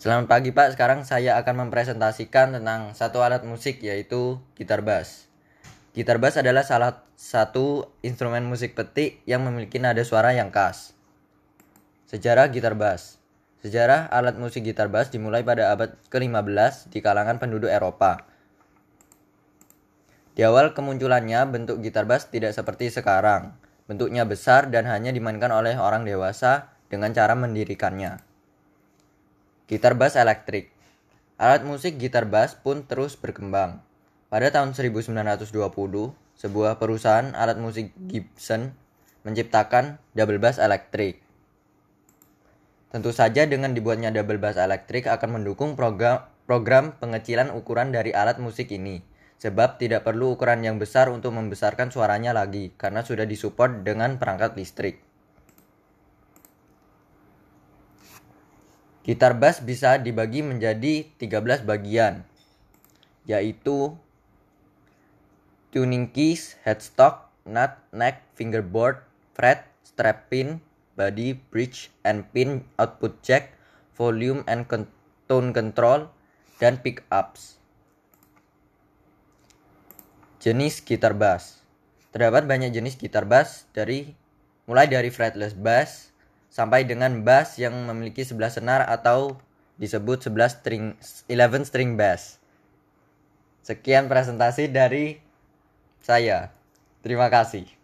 Selamat pagi Pak, sekarang saya akan mempresentasikan tentang satu alat musik yaitu gitar bass. Gitar bass adalah salah satu instrumen musik petik yang memiliki nada suara yang khas. Sejarah gitar bass Sejarah alat musik gitar bass dimulai pada abad ke-15 di kalangan penduduk Eropa. Di awal kemunculannya, bentuk gitar bass tidak seperti sekarang. Bentuknya besar dan hanya dimainkan oleh orang dewasa dengan cara mendirikannya. Gitar bass elektrik. Alat musik gitar bass pun terus berkembang. Pada tahun 1920, sebuah perusahaan alat musik Gibson menciptakan double bass elektrik. Tentu saja dengan dibuatnya double bass elektrik akan mendukung program, program pengecilan ukuran dari alat musik ini. Sebab tidak perlu ukuran yang besar untuk membesarkan suaranya lagi karena sudah disupport dengan perangkat listrik. Gitar bass bisa dibagi menjadi 13 bagian, yaitu tuning keys, headstock, nut, neck, fingerboard, fret, strap pin, body, bridge, and pin, output jack, volume and tone control, dan pickups. Jenis gitar bass Terdapat banyak jenis gitar bass dari mulai dari fretless bass, sampai dengan bass yang memiliki 11 senar atau disebut 11 string 11 string bass. Sekian presentasi dari saya. Terima kasih.